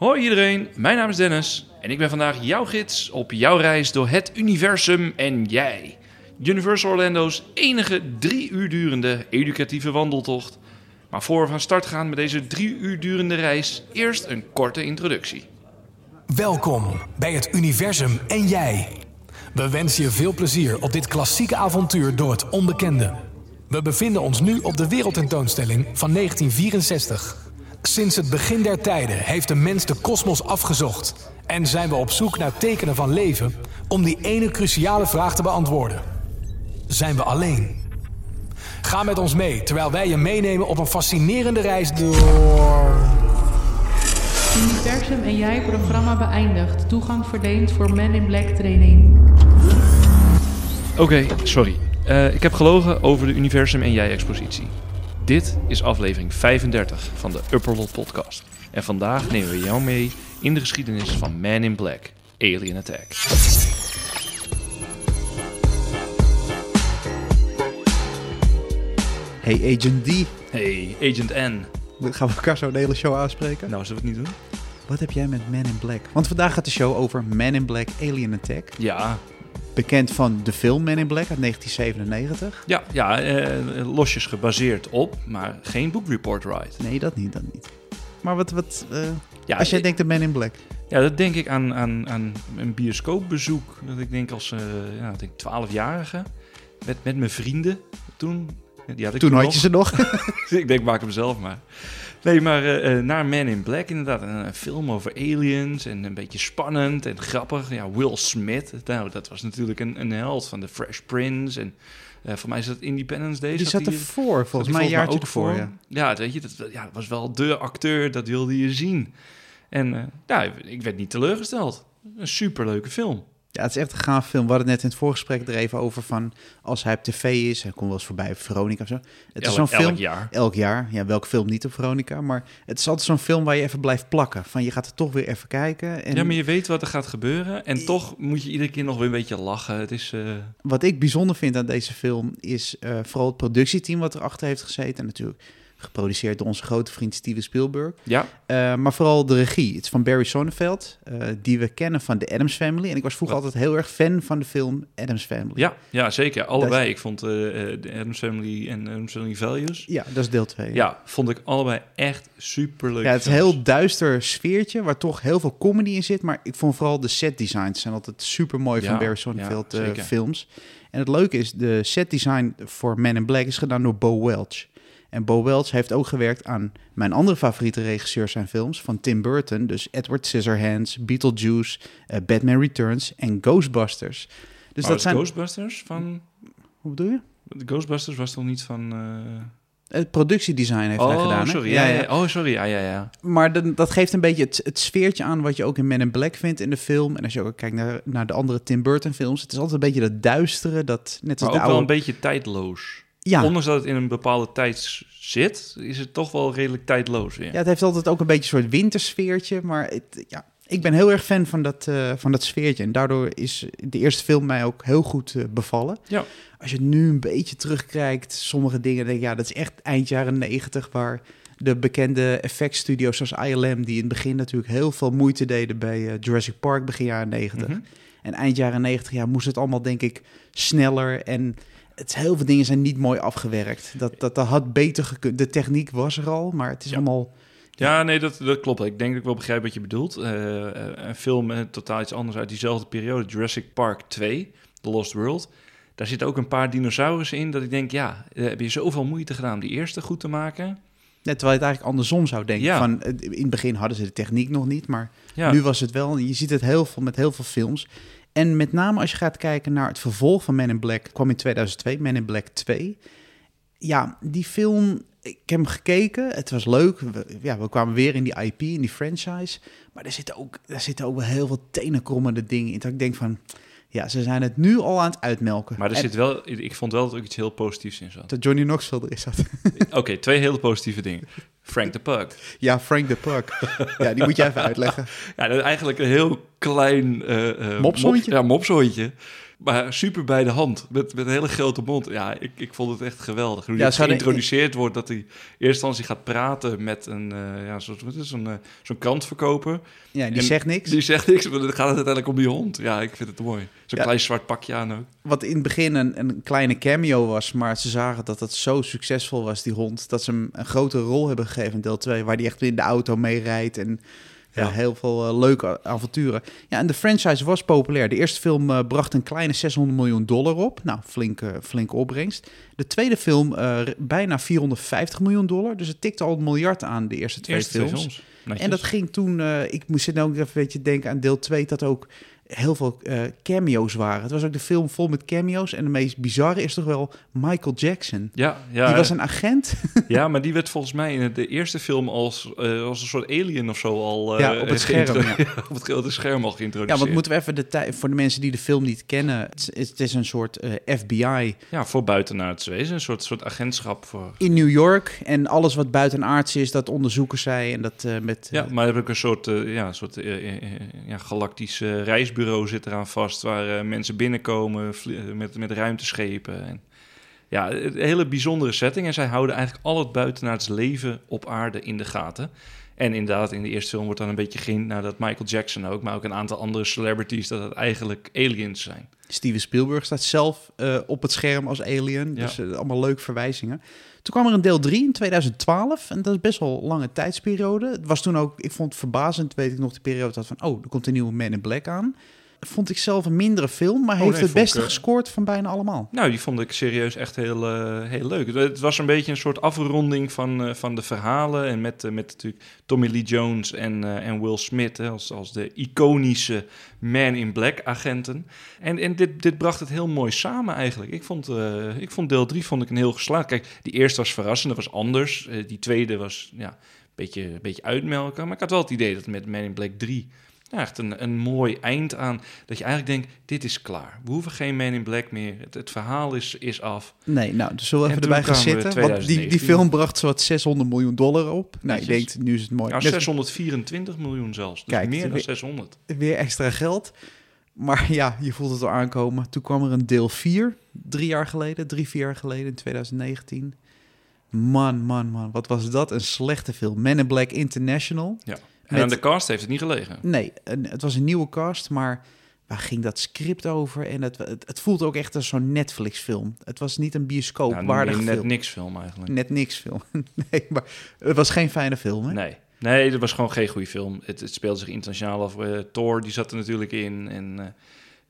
Hoi iedereen, mijn naam is Dennis en ik ben vandaag jouw gids op jouw reis door het universum en jij. Universal Orlando's enige drie uur durende educatieve wandeltocht. Maar voor we van start gaan met deze drie uur durende reis, eerst een korte introductie. Welkom bij het universum en jij. We wensen je veel plezier op dit klassieke avontuur door het onbekende. We bevinden ons nu op de wereldtentoonstelling van 1964. Sinds het begin der tijden heeft de mens de kosmos afgezocht en zijn we op zoek naar tekenen van leven om die ene cruciale vraag te beantwoorden. Zijn we alleen? Ga met ons mee terwijl wij je meenemen op een fascinerende reis door. Universum en jij programma beëindigd. Toegang verleend voor Men in Black training. Oké, sorry. Eh, ik heb gelogen over de Universum en jij expositie. Dit is aflevering 35 van de Upperlot podcast. En vandaag nemen we jou mee in de geschiedenis van Man in Black, Alien Attack. Hey Agent D. Hey, Agent N. Gaan we elkaar zo de hele show aanspreken? Nou, zullen we het niet doen? Wat heb jij met Man in Black? Want vandaag gaat de show over Man in Black Alien Attack. Ja, Bekend van de film Man in Black uit 1997. ja, ja eh, losjes gebaseerd op, maar geen book report ride. Nee, dat niet, dat niet. Maar wat, wat eh, Ja, als jij ik- denkt aan Man in Black. Ja, dat denk ik aan, aan, aan een bioscoopbezoek. Dat ik denk als eh ja, ik denk 12-jarige. Met, met mijn vrienden toen. Die had ik Toen nog. had je ze nog. ik denk, maak hem zelf maar. Nee, maar eh, eh, naar Man in Black inderdaad. Een, een film over aliens en een beetje spannend en grappig. Ja, Will Smith. Nou, dat was natuurlijk een, een held van de Fresh Prince. En eh, voor mij is dat Independence Day. Die zat hij- ervoor, volgens mij een jaartje ook ervoor. Ja. Ja, weet je, dat ja, was wel de acteur, dat wilde je zien. En eh, ja, ik werd niet teleurgesteld. Een superleuke film. Ja, het is echt een gaaf film. We hadden het net in het voorgesprek er even over van... als hij op tv is, hij komt wel eens voorbij Veronica of zo. Het is Elk- zo'n film... Elk jaar. Elk jaar. Ja, welke film niet op Veronica. Maar het is altijd zo'n film waar je even blijft plakken. Van je gaat er toch weer even kijken. En Ja, maar je weet wat er gaat gebeuren. En toch moet je iedere keer nog weer een beetje lachen. Het is... eh, Wat ik bijzonder vind aan deze film is eh, vooral het productieteam wat erachter heeft gezeten. En natuurlijk geproduceerd door onze grote vriend Steven Spielberg. ja, Eh, maar vooral de regie. Het is van Barry Sonnenfeld, eh, die we kennen van de Adams Family. En ik was vroeger Wat? altijd heel erg fan van de film Adams Family. ja, ja, zeker. Allebei. Ik vond eh, de Adams Family en Adams Family Values... Ja, dat is deel 2. Ja, vond ik allebei echt superleuk. Ja, het is een heel duister sfeertje waar toch heel veel comedy in zit. Maar ik vond vooral de set designs zijn altijd super mooi van Barry Sonnenfeld ja, films. En het leuke is, de set design voor Men in Black is gedaan door Bo Welch. En Bo Welch heeft ook gewerkt aan mijn andere favoriete regisseurs zijn films van Tim Burton. Dus Edward Scissorhands, Beetlejuice, eh, Batman Returns en Ghostbusters. Dus Oh, dat zijn... Ghostbusters van... Hoe bedoel je? De Ghostbusters was toch niet van... eh, Het productiedesign heeft hij Oh, gedaan. hè? sorry. Ja, ja, ja. Oh, sorry. Ja, ja, ja. Maar dat geeft een beetje het, het sfeertje aan wat je ook in Men in Black vindt in de film. En als je ook kijkt naar, naar de andere Tim Burton films. Het is altijd een beetje dat duistere, dat net als Maar de ook wel een beetje tijdloos. Ja, Ondanks dat het in een bepaalde tijd zit, is het toch wel redelijk tijdloos weer. ja, het heeft altijd ook een beetje een soort wintersfeertje. Maar het, ja, ik ben heel erg fan van dat, eh, van dat sfeertje. En daardoor is de eerste film mij ook heel goed eh, bevallen. Ja. Als je nu een beetje terugkijkt, sommige dingen denk ik, ja, dat is echt eind jaren negentig, waar de bekende effectstudio's zoals ILM, die in het begin natuurlijk heel veel moeite deden bij eh, Jurassic Park begin jaren negentig. Mhm. En eind jaren 90 ja, moest het allemaal, denk ik, sneller. En het, heel veel dingen zijn niet mooi afgewerkt. Dat, dat, dat had beter gekund. De techniek was er al, maar het is Ja. allemaal... Ja, nee, dat, dat klopt. Ik denk dat ik wel begrijp wat je bedoelt. Eh, een film totaal iets anders uit diezelfde periode. Jurassic Park 2, The Lost World. Daar zitten ook een paar dinosaurussen in dat ik denk, ja, heb je zoveel moeite gedaan om die eerste goed te maken? Net terwijl je het eigenlijk andersom zou denken. Ja. Van, eh, in het begin hadden ze de techniek nog niet, maar Ja, nu was het wel. Je ziet het heel veel met heel veel films. En met name als je gaat kijken naar het vervolg van Men in Black, kwam in 2002, Men in Black 2. Ja, die film, ik heb hem gekeken, het was leuk. We, ja, we kwamen weer in die IP, in die franchise. Maar er zitten ook, er zitten ook wel heel veel tenenkrommende dingen in. Dat ik denk van, ja, ze zijn het nu al aan het uitmelken. maar er En zit wel, ik vond wel dat er ook iets heel positiefs in zat. Dat Johnny Knoxville er is dat. Oké, twee hele positieve dingen. Frank de Pug. Ja, Frank de Puck. ja, die moet je even uitleggen. Ja, dat is eigenlijk een heel klein... Mopshondje? mop- ja, mopshondje. Maar super bij de hand, met, met een hele grote mond. Ja, ik, ik vond het echt geweldig. Hoe Ja, geïntroduceerd wordt, dat hij in eerste instantie gaat praten met een, eh ja, zo'n wat is het, zo'n eh, zo'n krantverkoper. Ja, die En zegt niks. Die zegt niks, maar dan gaat het uiteindelijk om die hond. Ja, ik vind het mooi. Zo'n Ja. klein zwart pakje aan ook. Wat in het begin een, een kleine cameo was, maar ze zagen dat het zo succesvol was, die hond, dat ze hem een grote rol hebben gegeven in deel 2, waar die echt in de auto mee rijdt en ja. Ja. heel veel eh, leuke avonturen. Ja, en de franchise was populair. De eerste film eh, bracht een kleine 600 miljoen dollar op. Nou, flinke, flinke opbrengst. De tweede film eh, bijna 450 miljoen dollar. Dus het tikte al een miljard aan, de eerste twee Eerste films. En dat ging toen, eh, ik moest zitten ook even een beetje denken aan deel 2, dat ook heel veel eh, cameo's waren. Het was ook de film vol met cameo's. En de meest bizarre is toch wel Michael Jackson. Ja, ja, Die was een agent. ja, maar die werd volgens mij in de eerste film als, eh, als een soort alien of zo al... eh, Ja, op het scherm, op het grote scherm al Ja, geïntroduceerd. want moeten we even de tijd voor de mensen die de film niet kennen. Het is, het is een soort eh, FBI Ja, voor buitenaards wezen. Een soort, soort agentschap voor... in New York. En alles wat buitenaards is, dat onderzoeken zij. En dat eh, met. Ja, eh, maar heb ik een soort, eh, ja, een soort eh, eh, eh, ja, galactisch eh, zit eraan vast... waar eh, mensen binnenkomen eh, met, met ruimteschepen. En, ja, een hele bijzondere setting. En zij houden eigenlijk al het buitenaards leven op aarde in de gaten. En inderdaad, in de eerste film wordt dan een beetje geen... Nou, dat Michael Jackson ook, maar ook een aantal andere celebrities... dat het eigenlijk aliens zijn. Steven Spielberg staat zelf eh, op het scherm als alien. Ja. Dus eh, allemaal leuke verwijzingen. Toen kwam er een deel 3 in 2012. En dat is best wel een lange tijdsperiode. Het was toen ook, ik vond het verbazend, weet ik nog, de periode dat van... oh, er komt een nieuwe Man in Black aan. Vond ik zelf een mindere film, maar Oh, heeft nee, het ik, beste eh, gescoord van bijna allemaal. Nou, die vond ik serieus echt heel, eh, heel leuk. Het- was een beetje een soort afronding van, eh, van de verhalen. En met, met natuurlijk Tommy Lee Jones en, en Will Smith hè, als, als de iconische Man in Black agenten. En, en dit, dit bracht het heel mooi samen eigenlijk. Ik vond, ik vond deel 3 vond ik een heel geslaagd. Kijk, die eerste was verrassend, dat was anders. Die tweede was ja, een beetje, beetje uitmelken. Maar ik had wel het idee dat met Man in Black 3 ja, echt een, een mooi eind aan. Dat je eigenlijk denkt, dit is klaar. We hoeven geen Man in Black meer. Het, het verhaal is, is af. Nee, nou, dus zullen we En even erbij gaan zitten. Want die, die 2019. film bracht zowat 600 miljoen dollar op. Nou, je Netjes. denkt, nu is het mooi. Net 624 miljoen zelfs. Dus Kijk, meer dan weer- 600. weer extra geld. Maar ja, je voelt het al aankomen. Toen kwam er een deel 4, drie jaar geleden, drie, vier jaar geleden, in 2019. Man, man, man, wat was dat een slechte film. Men in Black International. Ja. En Met- aan de cast heeft het niet gelegen. Nee, het was een nieuwe cast, maar waar ging dat script over? En het, het, het voelt ook echt als zo'n Netflix-film. Het was niet een Nou, bioscoopwaardige net film. niks film eigenlijk. Net niks film. nee, maar het was geen fijne film, hè? Nee. Nee, dat was gewoon geen goede film. Het, het speelde zich internationaal af. Eh, Thor, die zat er natuurlijk in. En eh,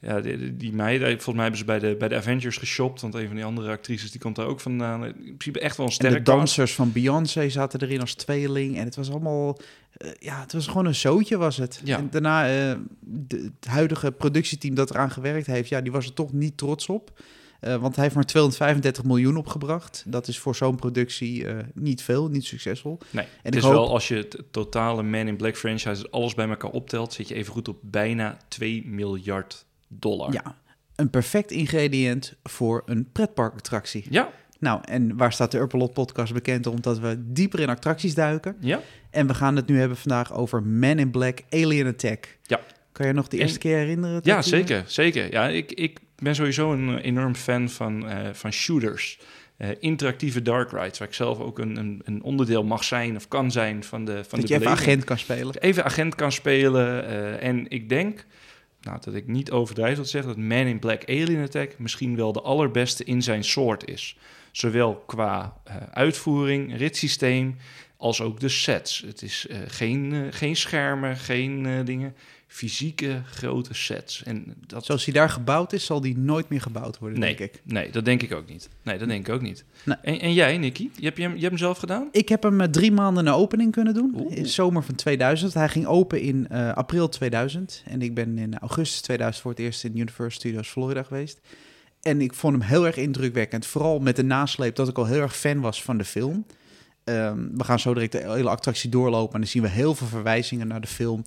ja, die, die- meiden, volgens mij hebben ze bij de, bij de Avengers geshopt. Want een van die andere actrices, die komt daar ook vandaan. In principe echt wel een En de sterke dansers van Beyoncé zaten erin als tweeling. En het was allemaal... eh, ja, het was gewoon een zootje was het. Ja. En daarna, eh, de, het huidige productieteam dat eraan gewerkt heeft... ja, die was er toch niet trots op. Eh, want hij heeft maar 235 miljoen opgebracht. Dat is voor zo'n productie niet veel, niet succesvol. Nee, En het is hoop- wel als je het totale Man in Black franchise alles bij elkaar optelt, zit je even goed op bijna 2 miljard dollar. Ja, een perfect ingrediënt voor een pretparkattractie. Ja, Nou, en waar staat de Urpelot podcast bekend om? Dat we dieper in attracties duiken. ja. En we gaan het nu hebben vandaag over Man in Black Alien Attack. Ja. Kan je nog de En- eerste keer herinneren? Ja, zeker, zeker. Ja, ik, ik ben sowieso een enorm fan van, eh, van shooters. Eh, interactieve dark rides, waar ik zelf ook een, een, een onderdeel mag zijn of kan zijn van de van Dat de je even agent kan spelen. Even agent kan spelen. eh, en ik denk, nou, dat ik niet overdrijf wat zeg, dat Man in Black Alien Attack misschien wel de allerbeste in zijn soort is. Zowel qua eh, uitvoering, ritssysteem, als ook de sets. Het is eh, geen, eh, geen schermen, geen dingen. Fysieke grote sets. En dat, Zoals hij daar gebouwd is, zal die nooit meer gebouwd worden, nee, denk ik. nee, dat denk ik ook niet. Nee, dat denk ik ook niet. Nee. En, en jij, Nicky? Je hebt, je, hebt hem zelf gedaan? Ik heb hem eh, drie maanden na opening kunnen doen. Oeh. In zomer van 2000. Hij ging open in eh, april 2000. En ik ben in augustus 2000 voor het eerst in Universal Studios Florida geweest. En ik vond hem heel erg indrukwekkend. Vooral met de nasleep dat ik al heel erg fan was van de film. Ehm, we gaan zo direct de hele attractie doorlopen. En dan zien we heel veel verwijzingen naar de film.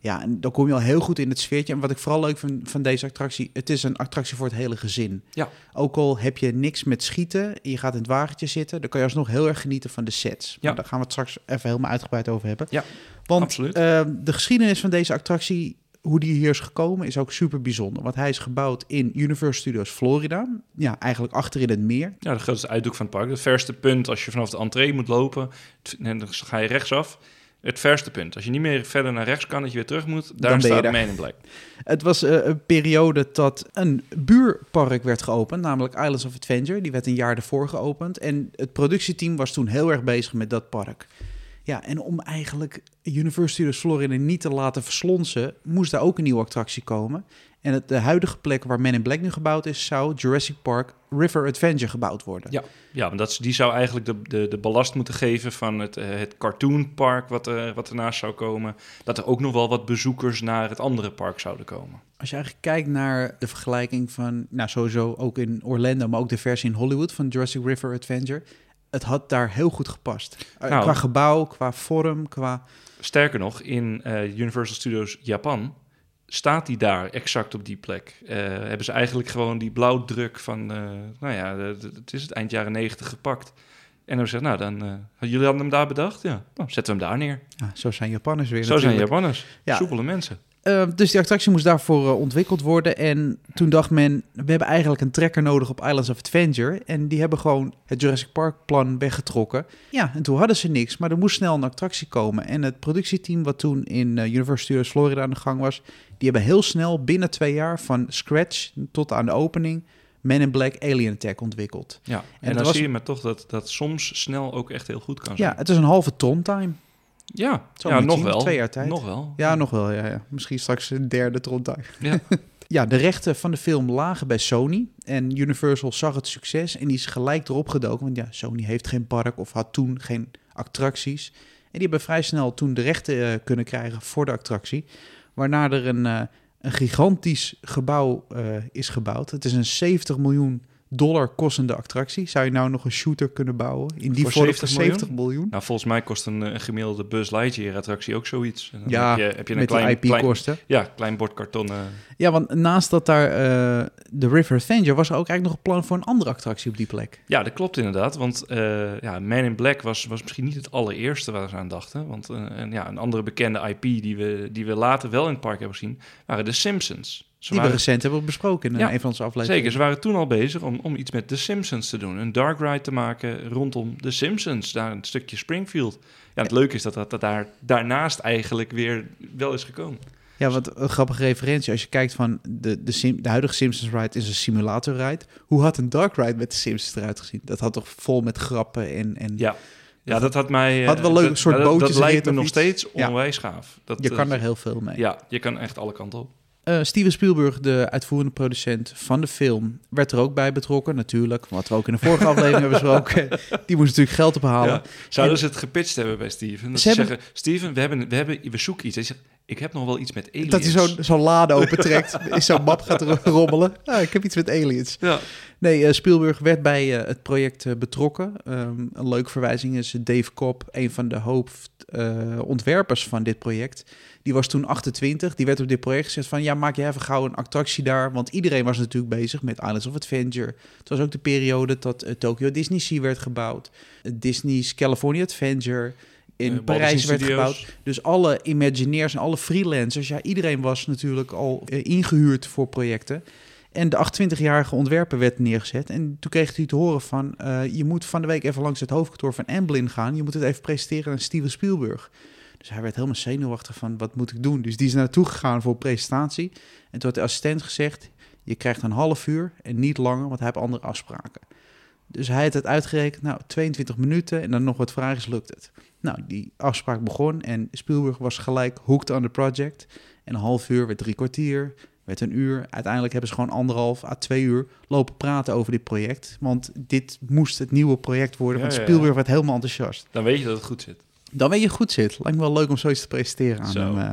Ja, en dan kom je al heel goed in het sfeertje. En wat ik vooral leuk vind van deze attractie... het is een attractie voor het hele gezin. Ja. Ook al heb je niks met schieten... en je gaat in het wagentje zitten... dan kan je alsnog heel erg genieten van de sets. Ja. Maar daar gaan we het straks even helemaal uitgebreid over hebben. Ja, Want absoluut. eh, de geschiedenis van deze attractie hoe die hier is gekomen is ook super bijzonder. Want hij is gebouwd in Universal Studios Florida. Ja, eigenlijk achter in het meer. Ja, de grootste uithoek van het park. Het verste punt als je vanaf de entree moet lopen, en dan ga je rechtsaf. Het verste punt. Als je niet meer verder naar rechts kan, dat je weer terug moet, daar Dan staat. Man in Black. Het was eh, een periode dat een buurpark werd geopend, namelijk Islands of Adventure. Die werd een jaar ervoor geopend. En het productieteam was toen heel erg bezig met dat park. Ja, en om eigenlijk Universal Studios Florida niet te laten verslonsen, moest daar ook een nieuwe attractie komen. En het, de huidige plek waar Men in Black nu gebouwd is, zou Jurassic Park River Adventure gebouwd worden. Ja, ja want dat, is- die zou eigenlijk de, de, de ballast moeten geven van het, eh, het cartoonpark wat, er wat ernaast zou komen. Dat er ook nog wel wat bezoekers naar het andere park zouden komen. Als je eigenlijk kijkt naar de vergelijking van, nou sowieso ook in Orlando, maar ook de versie in Hollywood van Jurassic River Adventure. Het had daar heel goed gepast. Eh, Nou. qua gebouw, qua vorm, qua... Sterker nog, in eh, Universal Studios Japan staat die daar exact op die plek. Eh, hebben ze eigenlijk gewoon die blauwdruk van, eh, nou ja, het is het eind jaren negentig gepakt. En dan zeggen, nou dan, eh, jullie hadden hem daar bedacht? Ja, nou, zetten we hem daar neer. Ja, zo zijn Japanners weer Zo zijn. Japanners. Ja. Soepele mensen. Eh, dus die attractie moest daarvoor eh, ontwikkeld worden. En toen dacht men, we hebben eigenlijk een trekker nodig op Islands of Adventure. En die hebben gewoon het Jurassic Park plan weggetrokken. Ja, en toen hadden ze niks, maar er moest snel een attractie komen. En het productieteam wat toen in eh, Universal Studios Florida aan de gang was... die hebben heel snel binnen twee jaar van scratch tot aan de opening... Men in Black Alien Attack ontwikkeld. Ja, en, het dan was- zie je maar toch dat dat soms snel ook echt heel goed kan zijn. Ja, het is een halve Tron-time. Ja, Zo ja nog wel. twee jaar tijd. Nog wel. Ja, nog wel. Ja, ja. Misschien straks een derde Tron-time. Ja. Ja, de rechten van de film lagen bij Sony. En Universal zag het succes en die is gelijk erop gedoken. Want ja, Sony heeft geen park of had toen geen attracties. En die hebben vrij snel toen de rechten eh, kunnen krijgen voor de attractie. Waarna er een, eh, een gigantisch gebouw eh, is gebouwd. Het is een 70 miljoen dollar kostende attractie. Zou je nou nog een shooter kunnen bouwen? In die Voor vorm 70 voor 70 miljoen? Nou, volgens mij kost een, een gemiddelde Buzz Lightyear attractie ook zoiets. En dan Ja, heb je, heb je een met klein, IP-kosten. ja, klein bord karton. eh, Ja, want naast dat daar eh, de River Adventure was er ook eigenlijk nog een plan voor een andere attractie op die plek. Ja, dat klopt inderdaad. Want eh, ja, Man in Black was, was misschien niet het allereerste waar ze aan dachten. Want een, ja, een andere bekende IP die we, die we later wel in het park hebben gezien, waren de Simpsons. Ze Die we recent hebben besproken in Ja, eh, een van onze afleveringen. zeker, ze waren toen al bezig om, om iets met de Simpsons te doen. Een dark ride te maken rondom de Simpsons, daar een stukje Springfield. Ja, het leuke is dat dat, dat daar daarnaast eigenlijk weer wel is gekomen. Ja, wat een grappige referentie. Als je kijkt van de, de, Sim, de huidige Simpsons ride is een simulator ride. Hoe had een dark ride met de Simpsons eruit gezien? Dat had toch vol met grappen en... en Ja. Ja, dat had mij... eh, Had wel leuk, dat- een soort dat, dat lijkt me nog iets. steeds Ja. onwijs gaaf. Dat, je eh, kan er heel veel mee. Ja, je kan echt alle kanten op. Eh, Steven Spielberg, de uitvoerende producent van de film, werd er ook bij betrokken, natuurlijk. Wat we ook in de vorige aflevering hebben besproken. Die moest natuurlijk geld ophalen. Ja. Zouden En- ze het gepitcht hebben bij Steven? Dat Ze ze, hebben- zeggen, Steven, we, hebben, we, hebben, we zoeken iets. Hij zegt, ik heb nog wel iets met aliens. Dat hij zo'n zo'n lade opentrekt, in zo'n map gaat ro- rommelen. Ah, ik heb iets met aliens. Ja, Nee, eh, Spielberg werd bij eh, het project eh, betrokken. Ehm, een leuke verwijzing is Dave Cobb, een van de hoofdontwerpers van dit project. Die was toen 28. Die werd op dit project gezet van... ja, maak jij even gauw een attractie daar. Want iedereen was natuurlijk bezig met Islands of Adventure. Het was ook de periode dat Tokyo Disney Sea werd gebouwd. Disney's California Adventure in Eh, Parijs werd gebouwd. Dus alle Imagineers en alle freelancers... ja, iedereen was natuurlijk al eh, ingehuurd voor projecten. En de 28-jarige ontwerper werd neergezet. En toen kreeg hij te horen van... eh, je moet van de week even langs het hoofdkantoor van Amblin gaan. Je moet het even presenteren aan Steven Spielberg. Dus hij werd helemaal zenuwachtig van, wat moet ik doen? Dus die is naartoe gegaan voor een presentatie. En toen had de assistent gezegd... je krijgt een half uur en niet langer, want hij heeft andere afspraken. Dus hij had het uitgerekend, nou, 22 minuten en dan nog wat vragen, lukt het. Nou, die afspraak begon en Spielberg was gelijk hooked on the project. En een half uur werd drie kwartier, werd een uur. Uiteindelijk hebben ze gewoon anderhalf à twee uur lopen praten over dit project. Want dit moest het nieuwe project worden, Ja, want ja. Spielberg werd helemaal enthousiast. dan weet je dat het goed zit. Dan weet je goed zit. Lijkt me wel leuk om zoiets te presenteren aan Zo. hem. eh.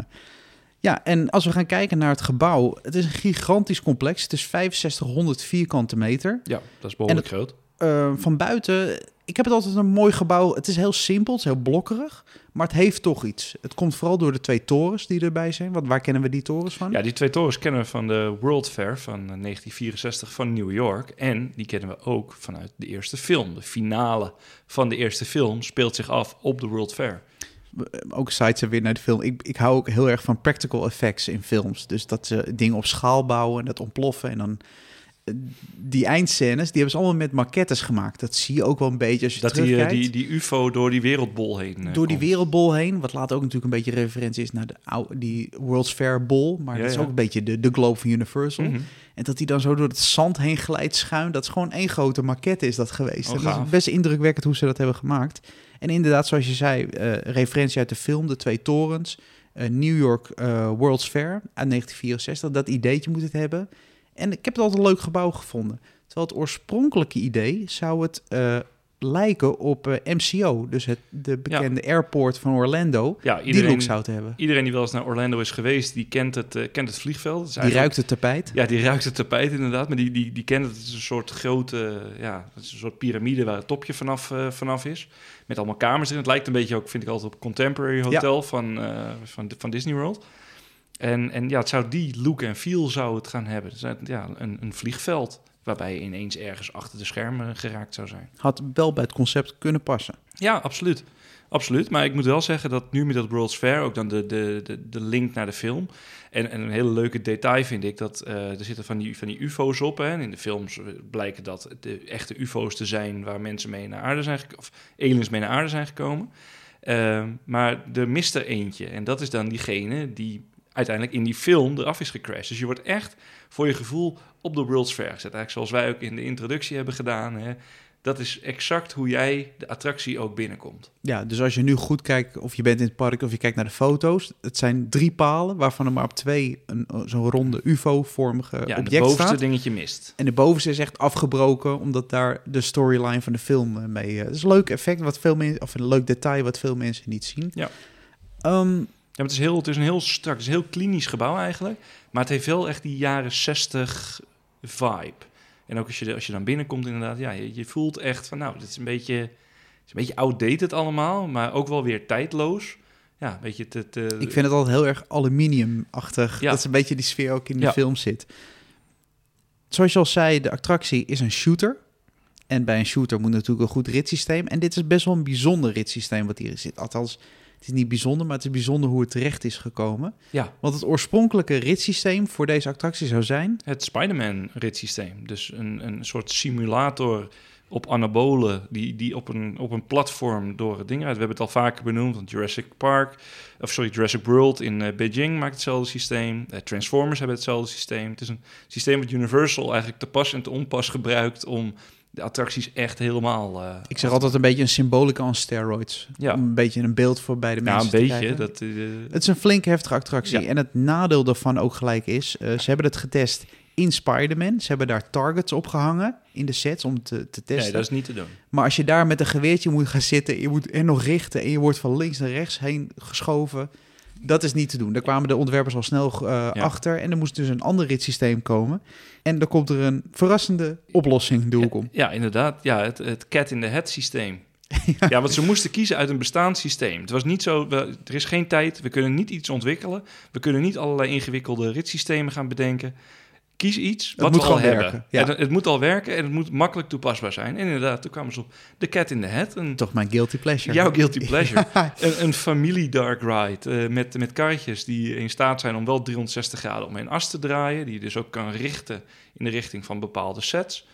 Ja, en als we gaan kijken naar het gebouw, het is een gigantisch complex. Het is 6500 vierkante meter. Ja, dat is behoorlijk groot. Eh, van buiten, ik heb het altijd een mooi gebouw. Het is heel simpel, het is heel blokkerig, maar het heeft toch iets. Het komt vooral door de twee torens die erbij zijn. Want waar kennen we die torens van? Ja, die twee torens kennen we van de World Fair van eh, 1964 van New York. En die kennen we ook vanuit de eerste film. De finale van de eerste film speelt zich af op de World Fair. eh, ook sites weer naar de film. Ik, ik hou ook heel erg van practical effects in films. Dus dat ze dingen op schaal bouwen en dat ontploffen. En dan eh, die eindscènes, die hebben ze allemaal met maquettes gemaakt. Dat zie je ook wel een beetje als je Dat die, eh, terugkijkt. die, die ufo door die wereldbol heen eh, door die wereldbol heen. Wat later ook natuurlijk een beetje referentie is naar de oude, die World's Fair bol. Maar Ja, dat is ja. ook een beetje de, de globe van Universal. Mhm. En dat hij dan zo door het zand heen glijdt schuin. Dat is gewoon één grote maquette is dat geweest. Oh, en dat is best indrukwekkend hoe ze dat hebben gemaakt. En inderdaad, zoals je zei, eh, referentie uit de film, de twee torens. New York World's Fair uit 1964. Dat ideetje moet het hebben. En ik heb het altijd een leuk gebouw gevonden. Terwijl het oorspronkelijke idee zou het eh, lijken op eh, MCO. Dus het, de bekende airport van Orlando. Ja, Die iedereen, look zou het hebben. iedereen die wel eens naar Orlando is geweest, die kent het, eh, kent het vliegveld. Die ruikt het tapijt. Ja, die ruikt het tapijt inderdaad, maar die, die, die kent het. Het is een soort grote, ja, het is een soort piramide waar het topje vanaf, vanaf is. Met allemaal kamers erin. Het lijkt een beetje ook, vind ik altijd, op Contemporary Hotel van, van, van Disney World. En, en ja, het zou die look en feel zou het gaan hebben. Dus, ja, een, een vliegveld waarbij je ineens ergens achter de schermen geraakt zou zijn. Had wel bij het concept kunnen passen. Ja, absoluut. Absoluut. Maar ik moet wel zeggen dat nu met dat World's Fair ook dan de, de, de, de link naar de film. En, en een hele leuke detail vind ik dat eh, er zitten van die, van die UFO's op. Hè, en in de films blijken dat de echte UFO's te zijn waar mensen mee naar aarde zijn gekomen. Of aliens mee naar aarde zijn gekomen. Ehm, maar er mist er eentje. En dat is dan diegene die uiteindelijk in die film eraf is gecrashed. Dus je wordt echt voor je gevoel op de World's Fair gezet. Eigenlijk zoals wij ook in de introductie hebben gedaan. Hè. Dat is exact hoe jij de attractie ook binnenkomt. Ja, dus als je nu goed kijkt, of je bent in het park of je kijkt naar de foto's. Het zijn drie palen, waarvan er maar op twee een, zo'n ronde UFO-vormige Ja, en het object bovenste staat. dingetje mist. En de bovenste is echt afgebroken, omdat daar de storyline van de film eh, mee... eh, Het is een leuk effect, wat veel mensen, of een leuk detail wat veel mensen niet zien. Ja. Ehm, Ja, maar het, is heel, het is een heel strak, het is een heel klinisch gebouw eigenlijk. Maar het heeft wel echt die jaren 60 vibe. En ook als je, als je dan binnenkomt inderdaad, ja, je, je voelt echt van nou, dit is een beetje, het is een beetje outdated allemaal, maar ook wel weer tijdloos. Ja, een beetje het... ik vind het altijd heel erg aluminiumachtig. Ja. Dat is een beetje die sfeer ook in de Ja. film zit. Zoals je al zei, de attractie is een shooter. En bij een shooter moet natuurlijk een goed ritssysteem. En dit is best wel een bijzonder ritssysteem wat hier zit. Althans, is niet bijzonder, maar het is bijzonder hoe het terecht is gekomen. Ja, Want het oorspronkelijke ritssysteem voor deze attractie zou zijn... het Spider-Man ritssysteem. Dus een, een soort simulator op anabolen die, die op, een, op een platform door het ding uit. We hebben het al vaker benoemd, want Jurassic Park, of sorry, Jurassic World in eh, Beijing maakt hetzelfde systeem. Eh, Transformers hebben hetzelfde systeem. Het is een systeem wat Universal eigenlijk te pas en te onpas gebruikt om de attracties echt helemaal... eh, Ik zeg altijd een beetje een symbolica aan steroids. Ja. Om een beetje een beeld voor bij de ja, mensen een te beetje. krijgen. Dat, eh, Het is een flink heftige attractie. Ja. En het nadeel daarvan ook gelijk is... eh, ze hebben het getest in Spider-Man. Ze hebben daar targets opgehangen in de sets om te, te testen. nee, dat is niet te doen. Maar als je daar met een geweertje moet gaan zitten... je moet er nog richten en je wordt van links naar rechts heen geschoven... Dat is niet te doen. Daar kwamen de ontwerpers al snel eh, achter. En er moest dus een ander ritssysteem komen. En dan komt er een verrassende oplossing, doe ik om. Ja, inderdaad. Ja, het, het cat-in-the-hat systeem. Ja. want ze moesten kiezen uit een bestaand systeem. Het was niet zo, we- er is geen tijd, we kunnen niet iets ontwikkelen. We kunnen niet allerlei ingewikkelde ritssystemen gaan bedenken. Kies iets wat moet we al gewoon hebben. werken, ja. Het, het moet al werken en het moet makkelijk toepasbaar zijn. En inderdaad, toen kwamen ze op de cat in the hat. Een, Toch mijn guilty pleasure. jouw guilty pleasure. een, een familie dark ride eh, met, met karretjes die in staat zijn om wel 360 graden om een as te draaien. Die je dus ook kan richten in de richting van bepaalde sets.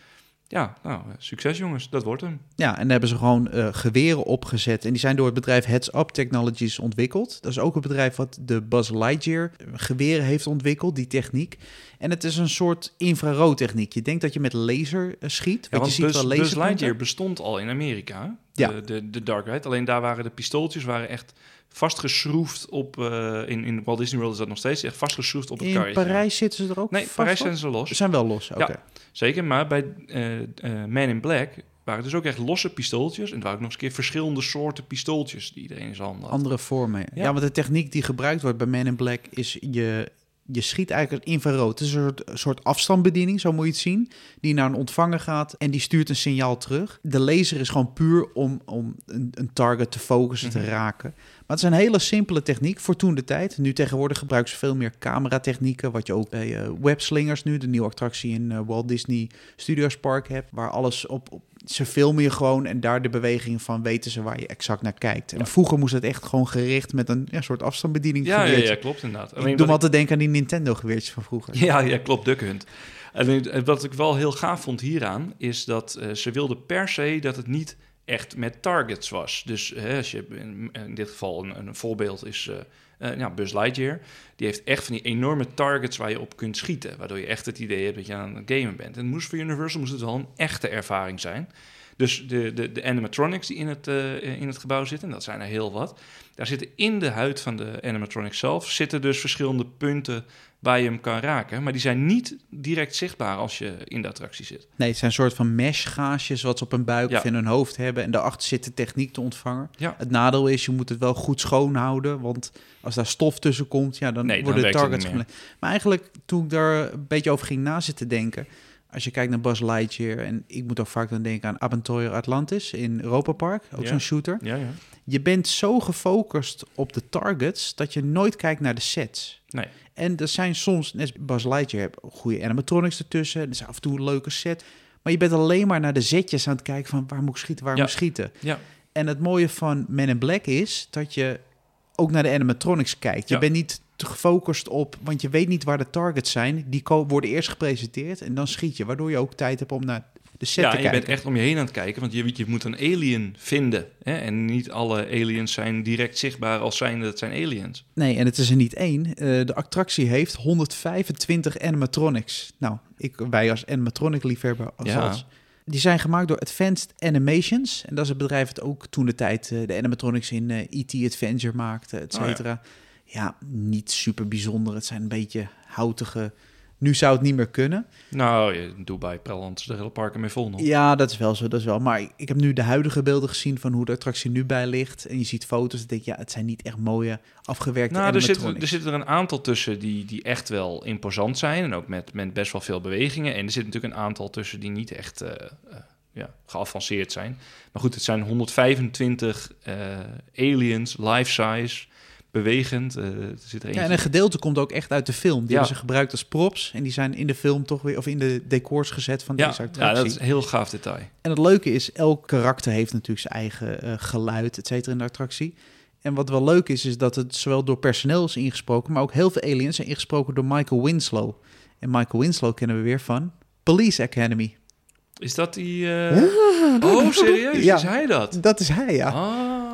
Ja, nou, eh, succes jongens, dat wordt hem. Ja, en daar hebben ze gewoon eh, geweren opgezet. En die zijn door het bedrijf Heads Up Technologies ontwikkeld. Dat is ook een bedrijf wat de Buzz Lightyear geweren heeft ontwikkeld, die techniek. En het is een soort infraroodtechniek. Je denkt dat je met laser eh, schiet. Ja, want je ziet Buzz, wel Buzz. Lightyear bestond al in Amerika, de, Ja. de, de Dark Ride. Alleen daar waren de pistooltjes waren echt vastgeschroefd op... eh, in, in Walt Disney World is dat nog steeds echt vastgeschroefd op het In karretje. Parijs zitten ze er ook Nee, vast Parijs op? zijn ze los. Ze zijn wel los, oké. Ja. Zeker, maar bij eh, eh, Man in Black waren dus ook echt losse pistooltjes. En het waren ook nog eens een keer verschillende soorten pistooltjes die iedereen in zijn handen had. Andere vormen. Ja. Ja. want de techniek die gebruikt wordt bij Man in Black is je, je schiet eigenlijk het infrarood. Het is een soort, een soort afstandsbediening, zo moet je het zien, die naar een ontvanger gaat en die stuurt een signaal terug. De laser is gewoon puur om, om een, een target te focussen, te Mhm. raken. Maar het is een hele simpele techniek voor toen de tijd. Nu tegenwoordig gebruiken ze veel meer cameratechnieken, wat je ook bij eh, Webslingers nu, de nieuwe attractie in eh, Walt Disney Studios Park hebt, waar alles op, op ze filmen je gewoon en daar de beweging van weten ze waar je exact naar kijkt. En vroeger moest het echt gewoon gericht met een ja, soort afstandsbediening. Ja, ja, ja, klopt inderdaad. Ik doe wat me altijd denken aan die Nintendo-geweertjes van vroeger. Ja, ja, klopt, Duck Hunt. En wat ik wel heel gaaf vond hieraan, is dat eh, ze wilden per se dat het niet echt met targets was. Dus hè, als je in, in dit geval een, een voorbeeld is eh, eh, ja, Buzz Lightyear. Die heeft echt van die enorme targets waar je op kunt schieten. Waardoor je echt het idee hebt dat je aan het gamen bent. En het moest voor Universal moest het wel een echte ervaring zijn. Dus de, de, de animatronics die in het, eh, in het gebouw zitten, en dat zijn er heel wat. Daar zitten in de huid van de animatronics zelf zitten dus verschillende punten waar je hem kan raken. Maar die zijn niet direct zichtbaar als je in de attractie zit. Nee, het zijn een soort van mesh-gaasjes wat ze op hun buik Ja. of in hun hoofd hebben. En daarachter zit de techniek te ontvangen. Ja. Het nadeel is, je moet het wel goed schoon houden. Want als daar stof tussen komt, ja, dan Nee, worden de targets... Maar eigenlijk, toen ik daar een beetje over ging na zitten denken... Als je kijkt naar Buzz Lightyear... en ik moet ook vaak dan denken aan Aventura Atlantis in Europa Park. Ook Ja. zo'n shooter. Ja, ja. Je bent zo gefocust op de targets... dat je nooit kijkt naar de sets. Nee. En er zijn soms, net als Buzz Lightyear, heb goede animatronics ertussen. Er is af en toe een leuke set. Maar je bent alleen maar naar de zetjes aan het kijken van waar moet ik schieten, waar moet ik schieten. Ja. En het mooie van Men in Black is dat je ook naar de animatronics kijkt. Je bent niet te gefocust op, want je weet niet waar de targets zijn. Die worden eerst gepresenteerd en dan schiet je, waardoor je ook tijd hebt om naar de set Ja, te en je kijken. bent echt om je heen aan het kijken, want je, je moet een alien vinden. Hè? En niet alle aliens zijn direct zichtbaar als zijnde dat zijn aliens. Nee, en het is er niet één. Eh, de attractie heeft 125 animatronics. Nou, ik, wij als animatronic-liefhebber als Ja. als- Die zijn gemaakt door Advanced Animations. En dat is het bedrijf dat ook toen de tijd eh, de animatronics in eh, E.T. Adventure maakte, et Oh, ja. Ja. niet super bijzonder. Het zijn een beetje houtige... Nu zou het niet meer kunnen. Nou, je- Dubai, Prelland, de hele parken mee vol nog. Ja, dat is wel zo, dat is wel. Maar ik, heb nu de huidige beelden gezien van hoe de attractie nu bij ligt. En je ziet foto's. Dan denk je, ja, het zijn niet echt mooie afgewerkte Nou, er zitten, er zitten er een aantal tussen die, die echt wel imposant zijn. En ook met, met best wel veel bewegingen. En er zit natuurlijk een aantal tussen die niet echt eh, eh, ja, geavanceerd zijn. Maar goed, het zijn 125 eh, aliens, life-size, bewegend. Eh, er zit er Ja, en een gedeelte komt ook echt uit de film. Die Ja. hebben ze gebruikt als props. En die zijn in de film toch weer, of in de decors gezet van ja, deze ja, attractie. dat is een heel gaaf detail. En het leuke is, elk karakter heeft natuurlijk zijn eigen eh, geluid, et cetera, in de attractie. En wat wel leuk is, is dat het zowel door personeel is ingesproken, maar ook heel veel aliens zijn ingesproken door Michael Winslow. En Michael Winslow kennen we weer van Police Academy. Is dat die... eh, Oh, serieus? Ja. Is hij dat? Dat is hij, ja.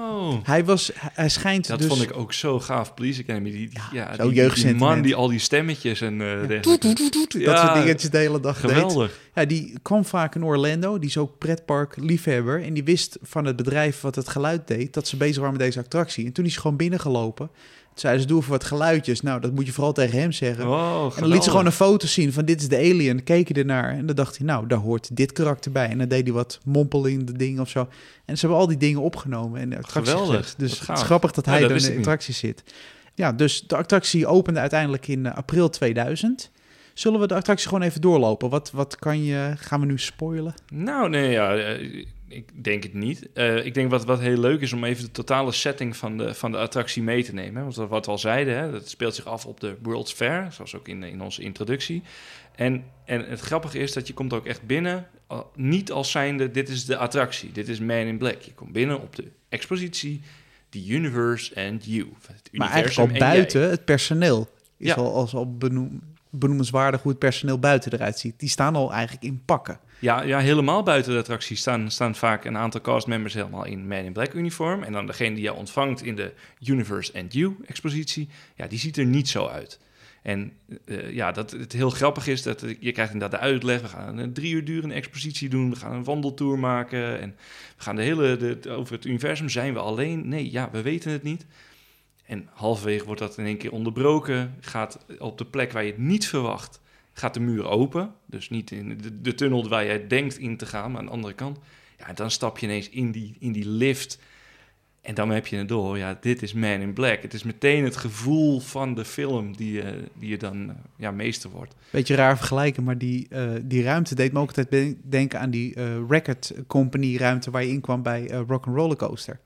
Oh. Hij was, hij- hij schijnt Dat dus... vond ik ook zo gaaf, Police Academy. Die, die, ja, die, man die al die stemmetjes en eh Ja, dergelijke. toet, toet, toet, toet, dat soort dingetjes de hele dag deed. Geweldig. Ja, die kwam vaak in Orlando. Die is ook pretpark-liefhebber. En die wist van het bedrijf wat het geluid deed... dat ze bezig waren met deze attractie. En toen is hij gewoon binnengelopen. Zeiden ze, doe even wat geluidjes. Nou, dat moet je vooral tegen hem zeggen. Oh, en dan liet ze gewoon een foto zien van dit is de alien. Keek hij ernaar en dan dacht hij, nou, daar hoort dit karakter bij. En dan deed hij wat mompelende dingen of zo. En ze hebben al die dingen opgenomen en de attractie Geweldig, gezet. Dus het is grappig dat Ja, hij dat wist in de attractie zit. Ja, dus de attractie opende uiteindelijk in eh, april 2000. Zullen we de attractie gewoon even doorlopen? Wat, wat kan je, gaan we nu spoilen? Nou, nee, ja, eh, ik denk het niet. Eh, ik denk wat, wat heel leuk is om even de totale setting van de, van de attractie mee te nemen. hè. Want wat we al zeiden, hè, dat speelt zich af op de World's Fair, zoals ook in, in onze introductie. En, en het grappige is dat je komt ook echt binnen, niet als zijnde, dit is de attractie, dit is Man in Black. Je komt binnen op de expositie, The Universe and You. Het Maar eigenlijk al jij. buiten het personeel. Is Ja. al, als al benoem, benoemenswaardig hoe het personeel buiten eruit ziet. Die staan al eigenlijk in pakken. Ja, ja, helemaal buiten de attractie staan, staan vaak een aantal castmembers helemaal in Man in Black uniform. En dan degene die jou ontvangt in de Universe and You expositie, ja, die ziet er niet zo uit. En eh, ja, dat het heel grappig is dat je krijgt inderdaad de uitleg. We gaan een drie uur durende expositie doen. We gaan een wandeltour maken. En we gaan de hele, over het universum. Zijn we alleen? Nee, ja, we weten het niet. En halverwege wordt dat in één keer onderbroken. Gaat op de plek waar je het niet verwacht, gaat de muur open. Dus niet in de, tunnel waar jij denkt in te gaan, maar aan de andere kant. Ja, dan stap je ineens in die, in die lift. En dan heb je het door. Ja, dit is Man in Black. Het is meteen het gevoel van de film die, je die je dan eh, ja, meester wordt. Beetje raar vergelijken, maar die, eh, die ruimte deed me ook altijd denken aan die eh, record company ruimte waar je in kwam bij eh, Rock and Roller Coaster.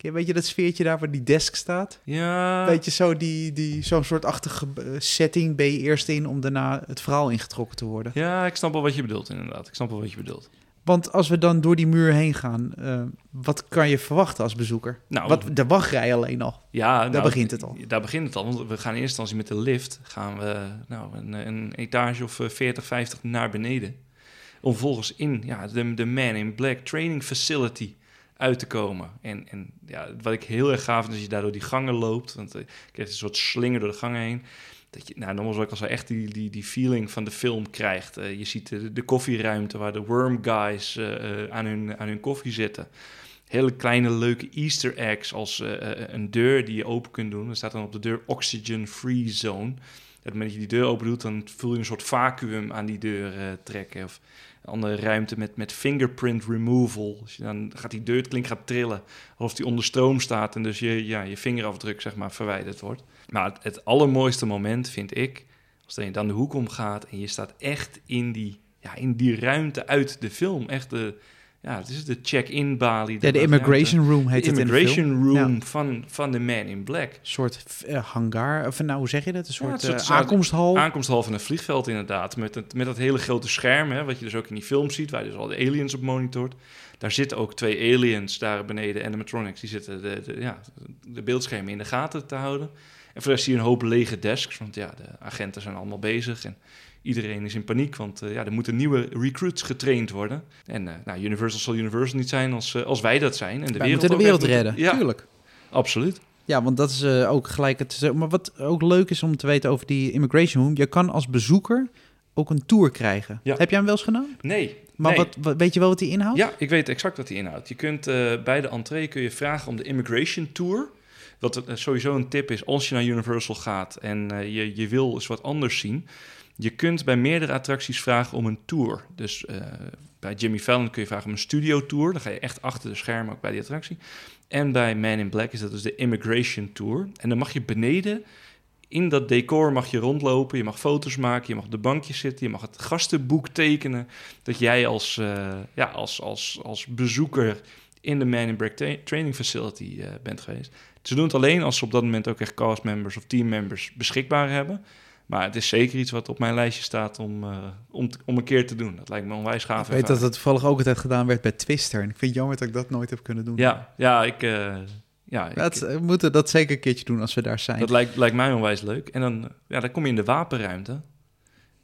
Weet je dat sfeertje daar waar die desk staat? Ja, Weet je, zo die, die, zo'n soort achtige eh, setting ben je eerst in om daarna het verhaal ingetrokken te worden. ja, ik snap wel wat je bedoelt inderdaad. Ik snap wel wat je bedoelt. Want als we dan door die muur heen gaan, eh, wat kan je verwachten als bezoeker? Nou, wat, de wachtrij alleen al. Ja, Daar nou, begint het al. Daar begint het al. Want we gaan in eerste instantie met de lift gaan we nou, een, een etage of eh, 40, 50 naar beneden. Om vervolgens in ja, de, de Man in Black Training Facility uit te komen. En, en ja, wat ik heel erg gaaf vind, als je daar door die gangen loopt. Want eh, je krijgt een soort slinger door de gangen heen. Dat je, nou, nogmaals, wat ik al zei, echt die, die, die feeling van de film krijgt. Eh, je ziet de, de koffieruimte waar de worm guys eh, aan, hun, aan hun koffie zitten. Hele kleine leuke easter eggs als een deur die je open kunt doen. Er staat dan op de deur oxygen free zone. Op het moment dat je die deur open doet, dan voel je een soort vacuüm aan die deur trekken. Of andere ruimte met, met fingerprint removal. Je dan gaat die deur, het klink gaat trillen. Alsof die onder stroom staat en dus je, ja, je vingerafdruk zeg maar verwijderd wordt. Maar het, het allermooiste moment vind ik, als je dan de hoek omgaat en je staat echt in die, ja, in die ruimte uit de film. Echt de, ja, het is de check-in balie. Ja, de immigration room heet de het in de immigration film. room Ja. van, van de Man in Black. Een soort eh, hangar, of nou, hoe zeg je dat? Een soort, eh, soort- aankomsthal. Aankomsthal van een vliegveld inderdaad. Met, het, met dat hele grote scherm, hè, wat je dus ook in die film ziet, waar je dus al de aliens op monitort. Daar zitten ook twee aliens daar beneden, animatronics. Die zitten de, de, ja, de beeldschermen in de gaten te houden. En voor de rest zie je een hoop lege desks, want ja, de agenten zijn allemaal bezig. En iedereen is in paniek, want eh, ja, er moeten nieuwe recruits getraind worden. En eh, nou, Universal zal Universal niet zijn als, eh, als wij dat zijn. En de Wij wereld moeten de wereld redden, moeten- Ja, tuurlijk. absoluut. Ja, want dat is ook gelijk het. Maar wat ook leuk is om te weten over die immigration room, je kan als bezoeker ook een tour krijgen. Ja. Heb jij hem wel eens gedaan? Nee. Maar nee. wat, wat- weet je wel wat die inhoudt? Ja, ik weet exact wat die inhoudt. Je kunt bij de entree kun je vragen om de immigration tour. Wat sowieso een tip is als je naar Universal gaat en je, je wil eens wat anders zien. Je kunt bij meerdere attracties vragen om een tour. Dus eh, bij Jimmy Fallon kun je vragen om een studio tour. Dan ga je echt achter de schermen ook bij die attractie. En bij Man in Black is dat dus de immigration tour. En dan mag je beneden in dat decor mag je rondlopen, je mag foto's maken, je mag op de bankjes zitten, je mag het gastenboek tekenen. Dat jij als, eh, ja, als, als, als bezoeker in de Man in Black tra- Training Facility eh, bent geweest. Ze doen het alleen als ze op dat moment ook echt castmembers of teammembers beschikbaar hebben. Maar het is zeker iets wat op mijn lijstje staat om, eh, om, om een keer te doen. Dat lijkt me onwijs gaaf. Ik weet dat het toevallig ook altijd gedaan werd bij Twister. En ik vind het jammer dat ik dat nooit heb kunnen doen. Ja, ja, ik... eh, ja, ik- Dat, we moeten dat zeker een keertje doen als we daar zijn. Dat lijkt, lijkt mij onwijs leuk. En dan, ja, dan kom je in de wapenruimte.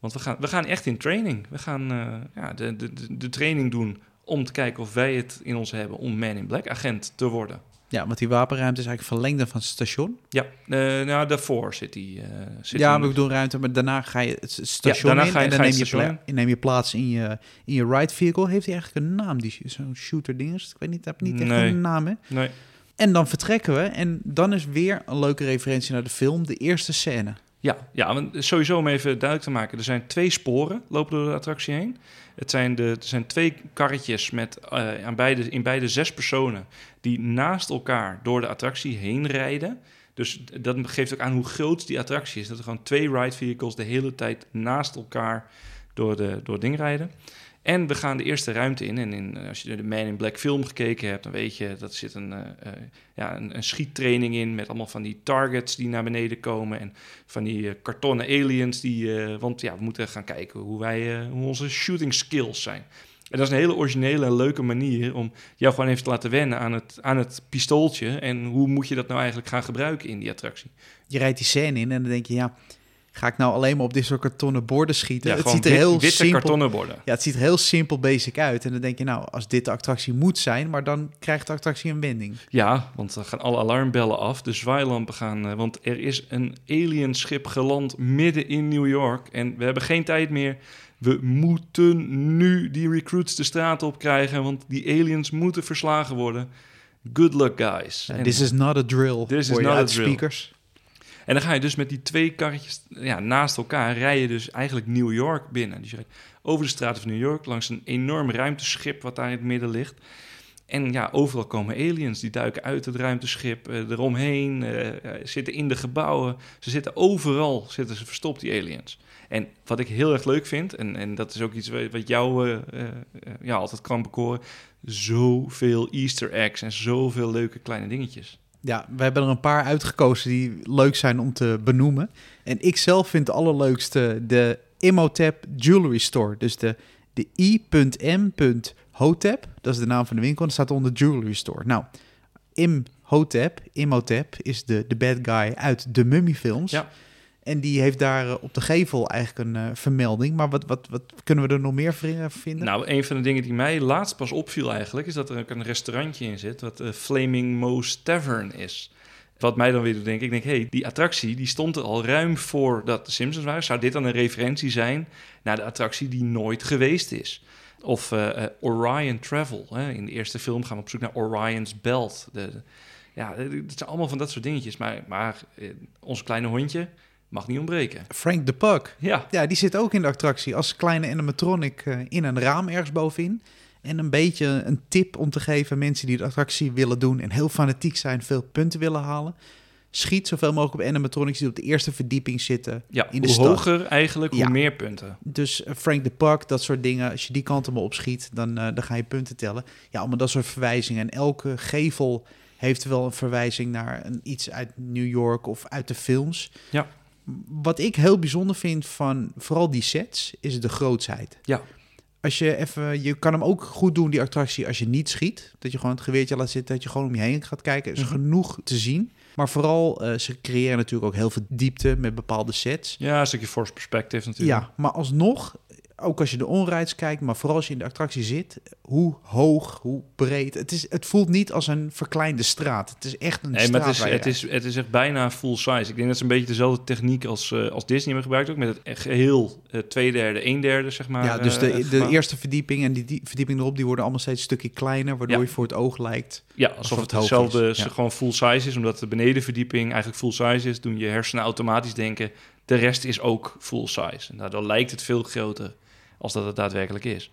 Want we gaan, we gaan echt in training. We gaan eh, ja, de, de, de training doen om te kijken of wij het in ons hebben om Man in Black agent te worden. Ja, want die wapenruimte is eigenlijk verlengde van het station. Ja, eh, nou daarvoor zit die. eh zit ja, maar ik bedoel ruimte, maar daarna ga je het station daarna in ga je- en dan ga je neem je, pla- neem je plaats in je, in je ride vehicle. Heeft hij eigenlijk een naam, die zo'n shooter ding is? Ik weet niet, heb niet echt Nee. een naam, hè? Nee. En dan vertrekken we en dan is weer een leuke referentie naar de film, de eerste scène. Ja, ja, want sowieso om even duidelijk te maken. Er zijn twee sporen lopen door de attractie heen. Het zijn, de, er zijn twee karretjes met eh, aan beide, in beide zes personen die naast elkaar door de attractie heen rijden. Dus dat geeft ook aan hoe groot die attractie is. Dat er gewoon twee ride vehicles de hele tijd naast elkaar door, de, door ding rijden. En we gaan de eerste ruimte in. En in, eh, als je de Man in Black film gekeken hebt, dan weet je dat zit een, eh, ja, een, een schiettraining in met allemaal van die targets die naar beneden komen. En van die kartonnen aliens. Die, want ja, we moeten gaan kijken hoe, wij, hoe onze shooting skills zijn. En dat is een hele originele en leuke manier om jou gewoon even te laten wennen aan het, aan het pistooltje. En hoe moet je dat nou eigenlijk gaan gebruiken in die attractie? Je rijdt die scène in en dan denk je, ja, ga ik nou alleen maar op dit soort kartonnen borden schieten? Ja, het ziet er wit- heel witte simpel kartonnen borden. Ja, het ziet er heel simpel basic uit. En dan denk je, nou, als dit de attractie moet zijn, maar dan krijgt de attractie een wending. Ja, want dan gaan alle alarmbellen af. De zwaailampen gaan... eh, want er is een alienschip geland midden in New York. En we hebben geen tijd meer. We moeten nu die recruits de straat op krijgen. Want die aliens moeten verslagen worden. Good luck, guys. This is not a drill. This is not a drill. speakers. En dan ga je dus met die twee karretjes ja, naast elkaar rijden dus eigenlijk New York binnen. Dus je rijdt over de straten van New York langs een enorm ruimteschip wat daar in het midden ligt. En ja, overal komen aliens. Die duiken uit het ruimteschip, eh, eromheen, eh, eh, zitten in de gebouwen. Ze zitten overal, zitten ze verstopt, die aliens. En wat ik heel erg leuk vind, en, en dat is ook iets wa- wat jou ja, altijd kan bekoren... zoveel easter eggs en zoveel leuke kleine dingetjes. Ja, we hebben er een paar uitgekozen die leuk zijn om te benoemen. En ik zelf vind de allerleukste de Imhotep Jewelry Store. Dus de, de Hotep, dat is de naam van de winkel. En dat staat onder Jewelry Store. Nou, Imhotep, Imhotep is de, de bad guy uit de Mummy-films. Ja. En die heeft daar eh, op de gevel eigenlijk een eh, vermelding. Maar wat, wat, wat kunnen we er nog meer vri- vinden? Nou, een van de dingen die mij laatst pas opviel eigenlijk... is dat er ook een restaurantje in zit... wat eh, Flaming Moe's Tavern is. Wat mij dan weer doet denken... ik denk, hé, hey, die attractie die stond er al ruim voordat de Simpsons waren. Zou dit dan een referentie zijn naar de attractie die nooit geweest is? Of eh, eh, Orion Travel. Hè? In de eerste film gaan we op zoek naar Orion's Belt. De, ja, het zijn allemaal van dat soort dingetjes. Maar, maar eh, ons kleine hondje mag niet ontbreken. Frank de Puck. Ja, Ja, die zit ook in de attractie als kleine animatronic eh, in een raam ergens bovenin. En een beetje een tip om te geven aan mensen die de attractie willen doen en heel fanatiek zijn, veel punten willen halen. Schiet zoveel mogelijk op animatronics die op de eerste verdieping zitten ja in de hoe stad. hoger eigenlijk, hoe Ja. meer punten. Dus eh, Frank de Puck, dat soort dingen. Als je die kant op opschiet, dan, eh, dan ga je punten tellen. Ja, allemaal dat soort verwijzingen. En elke gevel heeft wel een verwijzing naar een, iets uit New York of uit de films. Ja. Wat ik heel bijzonder vind van vooral die sets, is de grootsheid. Ja. Als je even, je kan hem ook goed doen, die attractie, als je niet schiet. Dat je gewoon het geweertje laat zitten, dat je gewoon om je heen gaat kijken. Er is Mhm. genoeg te zien. Maar vooral, eh, ze creëren natuurlijk ook heel veel diepte met bepaalde sets. Ja, een stukje force perspective natuurlijk. Ja, maar alsnog, ook als je de onrides kijkt, maar vooral als je in de attractie zit, hoe hoog, hoe breed. Het, is, het voelt niet als een verkleinde straat. Het is echt een Nee, straat maar het is, het, is, het is echt bijna full size. Ik denk dat ze een beetje dezelfde techniek als, eh, als Disney hebben gebruikt. Ook met het echt geheel eh, twee derde, een derde, zeg maar. ja, dus eh, de, het de eerste verdieping en die, die verdieping erop, die worden allemaal steeds een stukje kleiner, waardoor Ja. je voor het oog lijkt. Ja, alsof alsof het het hetzelfde is, ja. gewoon full size is. Omdat de benedenverdieping eigenlijk full size is, doen je hersenen automatisch denken... de rest is ook full size. En daardoor lijkt het veel groter als dat het daadwerkelijk is.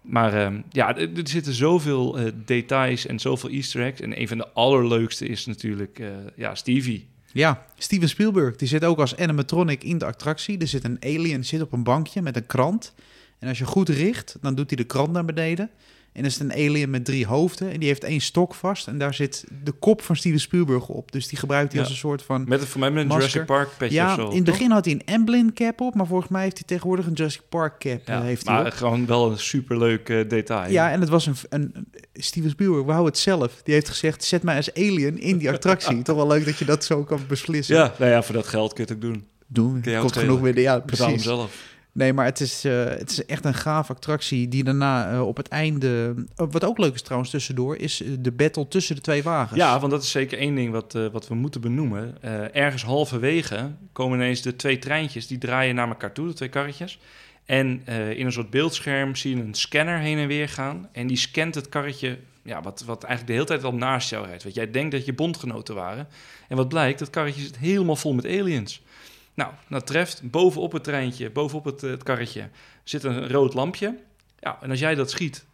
Maar ehm, ja, er, zitten zoveel eh, details en zoveel easter eggs. En een van de allerleukste is natuurlijk eh, ja, Stevie. Ja, Steven Spielberg, die zit ook als animatronic in de attractie. Er zit een alien zit op een bankje met een krant. En als je goed richt, dan doet hij de krant naar beneden. En dan is een alien met drie hoofden. En die heeft één stok vast. En daar zit de kop van Steven Spielberg op. Dus die gebruikt hij Ja. als een soort van... Met een, voor mij met een Masker. Jurassic Park petje ja, of zo. in het begin had hij een Emblem cap op. Maar volgens mij heeft hij tegenwoordig een Jurassic Park cap. Ja, eh, heeft hij maar op. gewoon wel een superleuk eh, detail. Ja, en het was een, een, Steven Spielberg, wou het zelf. Die heeft gezegd, zet mij als alien in die attractie. Toch wel leuk dat je dat zo kan beslissen. ja, nou ja, voor dat geld kun je het ook doen. Doen. Komt genoeg binnen. Ja, precies. zelf. Nee, maar het is, eh, het is echt een gaaf attractie die daarna eh, op het einde... oh, wat ook leuk is trouwens tussendoor, is eh, de battle tussen de twee wagens. Ja, want dat is zeker één ding wat, eh, wat we moeten benoemen. Eh, ergens halverwege komen ineens de twee treintjes, die draaien naar elkaar toe, de twee karretjes. En eh, in een soort beeldscherm zie je een scanner heen en weer gaan. En die scant het karretje, ja, wat, wat eigenlijk de hele tijd al naast jou rijdt. Want jij denkt dat je bondgenoten waren. En wat blijkt, dat karretje zit helemaal vol met aliens. Nou, dat treft bovenop het treintje, bovenop het, eh, het karretje, zit een rood lampje. Ja, en als jij dat schiet,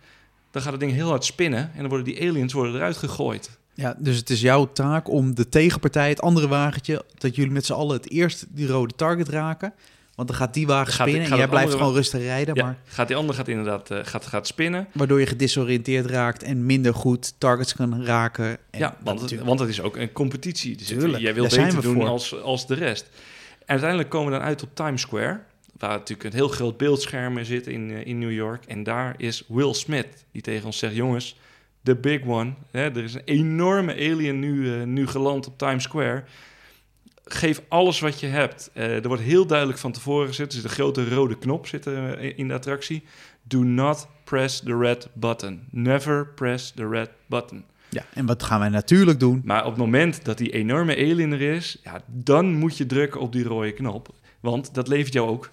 dan gaat het ding heel hard spinnen. En dan worden die aliens worden eruit gegooid. Ja, dus het is jouw taak om de tegenpartij, het andere wagentje... dat jullie met z'n allen het eerst die rode target raken. Want dan gaat die wagen Gaat- spinnen gaat en jij het blijft gewoon rustig rijden. Ja, Maar gaat die andere gaat inderdaad eh, gaat, gaat spinnen. waardoor je gedisoriënteerd raakt en minder goed targets kan raken. En ja, want, natuurlijk- want het is ook een competitie. Dus het- Tuurlijk, jij wil daar zijn beter we doen voor. als, als de rest. En uiteindelijk komen we dan uit op Times Square. Waar natuurlijk een heel groot beeldscherm zit in, eh, in New York. En daar is Will Smith die tegen ons zegt... jongens, the big one. Hè, er is een enorme alien nu, eh, nu geland op Times Square. Geef alles wat je hebt. Eh, er wordt heel duidelijk van tevoren gezet. Er zit een grote rode knop zit, in de attractie. Do not press the red button. Never press the red button. Ja, en wat gaan wij natuurlijk doen? Maar op het moment dat die enorme alien er is, ja, dan moet je drukken op die rode knop. Want dat levert jou ook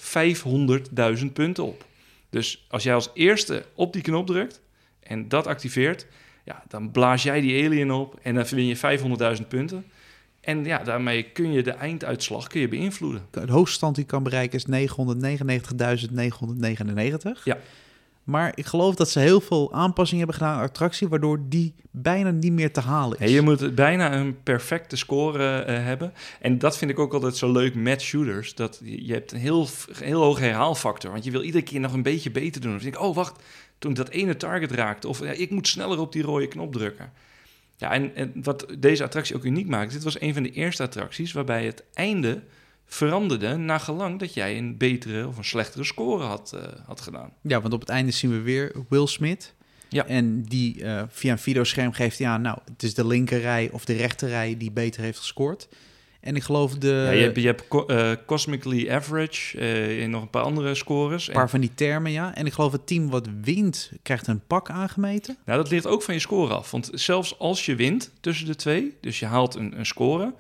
500.000 punten op. Dus als jij als eerste op die knop drukt en dat activeert, ja, dan blaas jij die alien op en dan win je 500.000 punten. En ja, daarmee kun je de einduitslag kun je beïnvloeden. De hoogste stand die ik kan bereiken is 999.999. Ja. Maar ik geloof dat ze heel veel aanpassingen hebben gedaan aan attractie... waardoor die bijna niet meer te halen is. Je moet bijna een perfecte score eh, hebben. En dat vind ik ook altijd zo leuk met shooters. Dat je hebt een heel, heel hoge herhaalfactor. Want je wil iedere keer nog een beetje beter doen. Dan denk ik, oh wacht, toen ik dat ene target raakte. Of ja, ik moet sneller op die rode knop drukken. Ja, en, en wat deze attractie ook uniek maakt. Dit was een van de eerste attracties waarbij het einde veranderde... naar gelang dat jij een betere of een slechtere score had, eh, had gedaan. Ja, want op het einde zien we weer Will Smith... Ja. En die eh, via een videoscherm geeft hij aan, nou, het is de linkerrij of de rechterrij die beter heeft gescoord. En ik geloof de, ja, je hebt, je hebt eh, Cosmically Average en nog een paar andere scores. een En- paar van die termen, ja. En ik geloof het team wat wint, krijgt een pak aangemeten. Nou, dat ligt ook van je score af. Want zelfs als je wint tussen de twee, dus je haalt een, een score,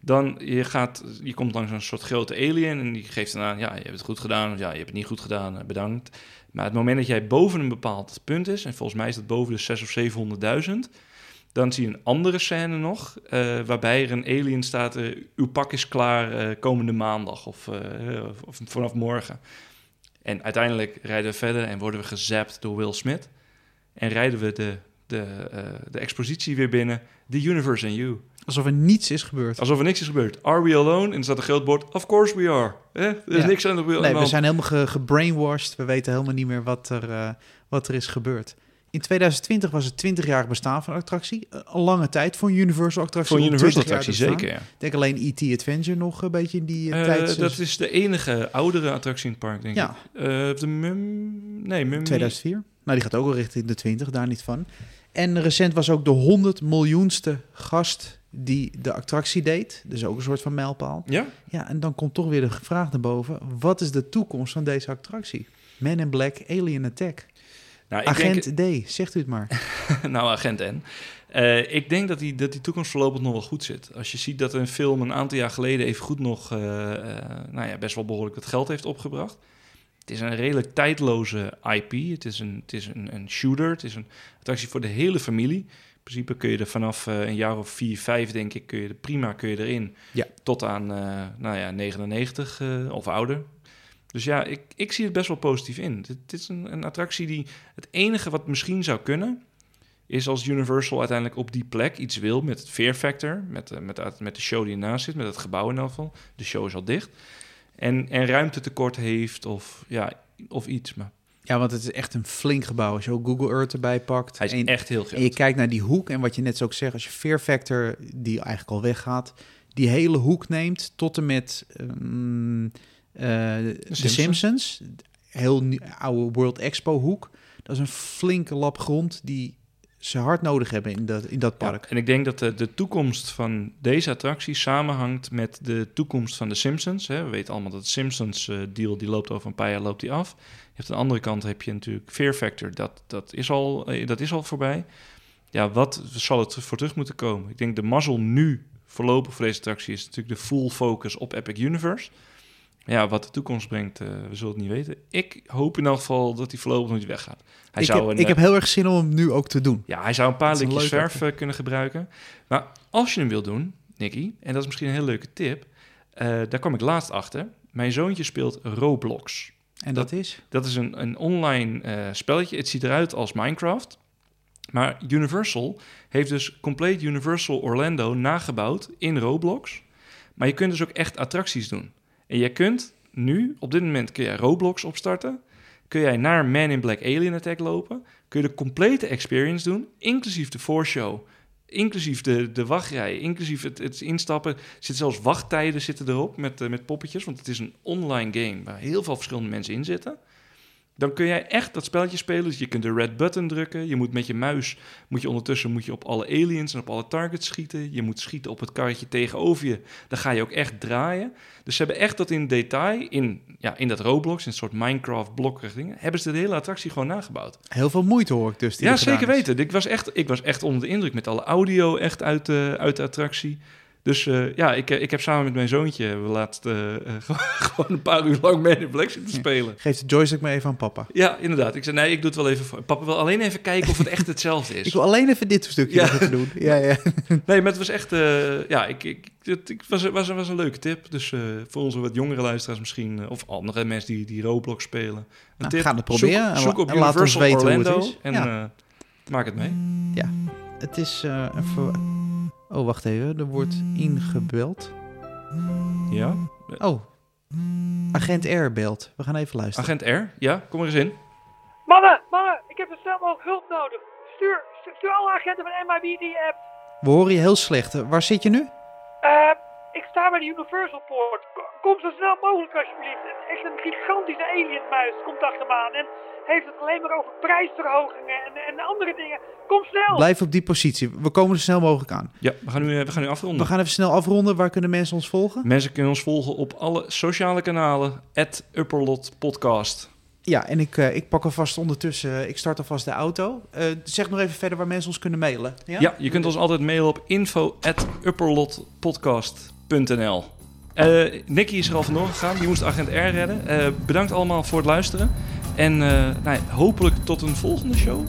dan je gaat, je komt langs een soort grote alien en die geeft dan aan, ja, je hebt het goed gedaan, of ja, je hebt het niet goed gedaan, eh, bedankt. Maar het moment dat jij boven een bepaald punt is, en volgens mij is dat boven de 6 of 700.000, dan zie je een andere scène nog, eh, waarbij er een alien staat, eh, uw pak is klaar komende maandag of, of, vanaf morgen. En uiteindelijk rijden we verder en worden we gezapt door Will Smith. En rijden we de, de, de expositie weer binnen. The Universe and You. Alsof er niets is gebeurd. Alsof er niks is gebeurd. Are we alone? En er staat een groot bord. Of course we are. Eh? Er is Ja. niks aan de. Nee, we zijn helemaal ge- gebrainwashed. We weten helemaal niet meer wat er, eh, wat er is gebeurd. In 2020 was het 20-jarig bestaan van de attractie. Eh, Een lange tijd voor een Universal attractie. Voor een om Universal 20 jaar attractie te bestaan. zeker, ja. Ik denk alleen E.T. Adventure nog een beetje in die eh, tijd. dat is de enige oudere attractie in het park, denk Ja. ik. De Mum... Nee, Mum... 2004. Nou, die gaat ook al richting de 20, daar niet van. En recent was ook de 100 miljoenste gast die de attractie deed. Dus ook een soort van mijlpaal. Ja? Ja, en dan komt toch weer de vraag naar boven. Wat is de toekomst van deze attractie? Man in Black, Alien Attack. Nou, ik Agent D, zegt u het maar. nou, Agent N. Eh, ik denk dat die, dat die toekomst voorlopig nog wel goed zit. Als je ziet dat een film een aantal jaar geleden even goed nog... eh, eh, nou ja, best wel behoorlijk wat geld heeft opgebracht. Het is een redelijk tijdloze IP. Het is een, het is een, een shooter. Het is een attractie voor de hele familie. In principe kun je er vanaf eh, een jaar of vier, vijf, denk ik, kun je er prima kun je erin. Ja. Tot aan, eh, nou ja, 99 eh, of ouder. Dus ja, ik, ik zie het best wel positief in. Het is een, een attractie die... Het enige wat misschien zou kunnen... is als Universal uiteindelijk op die plek iets wil... met het Fear Factor, met, met, met de show die ernaast zit... met het gebouw in geval. De show is al dicht. En, en ruimtetekort heeft of, ja, of iets. Maar Ja, want het is echt een flink gebouw. Als je ook Google Earth erbij pakt. hij is en, echt heel en je groot. kijkt naar die hoek. En wat je net zo ook zegt, als je Fear Factor, die eigenlijk al weggaat... die hele hoek neemt tot en met ehm, eh, de Simpsons. Simpsons. Heel nieuw- oude World Expo hoek. Dat is een flinke lap grond die ze hard nodig hebben in dat, in dat Ja, park. en ik denk dat de, de toekomst van deze attractie samenhangt met de toekomst van de Simpsons. Hè. We weten allemaal dat de Simpsons eh, deal die loopt over een paar jaar loopt die af. Je hebt aan de andere kant heb je natuurlijk Fear Factor. Dat, dat, is, al, eh, dat is al voorbij. Ja, wat zal het voor terug moeten komen? Ik denk de mazzel nu voorlopig voor deze attractie is natuurlijk de full focus op Epic Universe. Ja, wat de toekomst brengt, eh, we zullen het niet weten. Ik hoop in elk geval dat hij voorlopig niet weggaat. Hij ik, zou heb, een, ik eh, heb heel erg zin om hem nu ook te doen. ja, hij zou een paar Dat likjes verf eh, kunnen gebruiken. Maar als je hem wil doen, Nicky, en dat is misschien een hele leuke tip, daar kwam ik laatst achter. Mijn zoontje speelt Roblox. En dat, is? Dat is een, een online spelletje. Het ziet eruit als Minecraft. Maar Universal heeft dus compleet Universal Orlando nagebouwd in Roblox. Maar je kunt dus ook echt attracties doen. En je kunt nu, op dit moment kun je Roblox opstarten. Kun jij naar Man in Black Alien Attack lopen. Kun je de complete experience doen, inclusief de voorshow. Inclusief de, de wachtrij, inclusief het, het instappen. Zitten zelfs wachttijden zitten erop met, eh, met poppetjes. Want het is een online game waar heel veel verschillende mensen in zitten. Dan kun jij echt dat spelletje spelen. Dus je kunt de red button drukken. Je moet met je muis, moet je ondertussen moet je op alle aliens en op alle targets schieten. Je moet schieten op het karretje tegenover je. Dan ga je ook echt draaien. Dus ze hebben echt dat in detail, in, ja, in dat Roblox, in een soort Minecraft blokkerig dingen, hebben ze de hele attractie gewoon nagebouwd. Heel veel moeite hoor ik dus. die Ja, er zeker weten. Ik was, echt, ik was echt onder de indruk met alle audio echt uit, de uit de attractie. Dus eh, ja, ik, eh, ik heb samen met mijn zoontje hebben we laatst eh, eh, gewoon een paar uur lang mee in Black zitten spelen. Geef de joystick maar even aan papa. Ja, inderdaad. Ik zei, nee, ik doe het wel even voor. Papa wil alleen even kijken of het echt hetzelfde Ik is. wil alleen even dit stukje Ja. nog even doen. Ja, ja. Nee, maar het was echt... eh, ja, ik, ik, het ik was, was, was een leuke tip. Dus eh, voor onze wat jongere luisteraars misschien... eh, of andere mensen die, die Roblox spelen. Een Nou, tip. ga het proberen Zoek, en zoek op en laat ons Universal het Orlando is. en Ja. eh, maak het mee. Ja, het is eh, even... Oh, wacht even. Er wordt ingebeld. Ja. Oh, agent R belt. We gaan even luisteren. Agent R, ja, kom er eens in. Mannen, mannen, ik heb zo snel mogelijk hulp nodig. Stuur, stuur, stuur alle agenten van MIB die app. We horen je heel slecht. Waar zit je nu? Eh, Ik sta bij de Universal Poort. Kom zo snel mogelijk alsjeblieft. Echt een gigantische alienmuis komt achter me aan. En heeft het alleen maar over prijsverhogingen en, en andere dingen. Kom snel! Blijf op die positie. We komen zo snel mogelijk aan. Ja, we gaan nu, eh, we gaan nu afronden. We gaan even snel afronden. Waar kunnen mensen ons volgen? Mensen kunnen ons volgen op alle sociale kanalen. Upperlot Podcast. Ja, en ik, eh, ik pak alvast ondertussen, ik start alvast de auto. Eh, zeg nog even verder waar mensen ons kunnen mailen. Ja? je kunt ons altijd mailen op info.upperlotpodcast.nl Eh Nicky is er al vandoor gegaan. Die moest agent R redden. Eh, bedankt allemaal voor het luisteren. En eh, nou hopelijk tot een volgende show.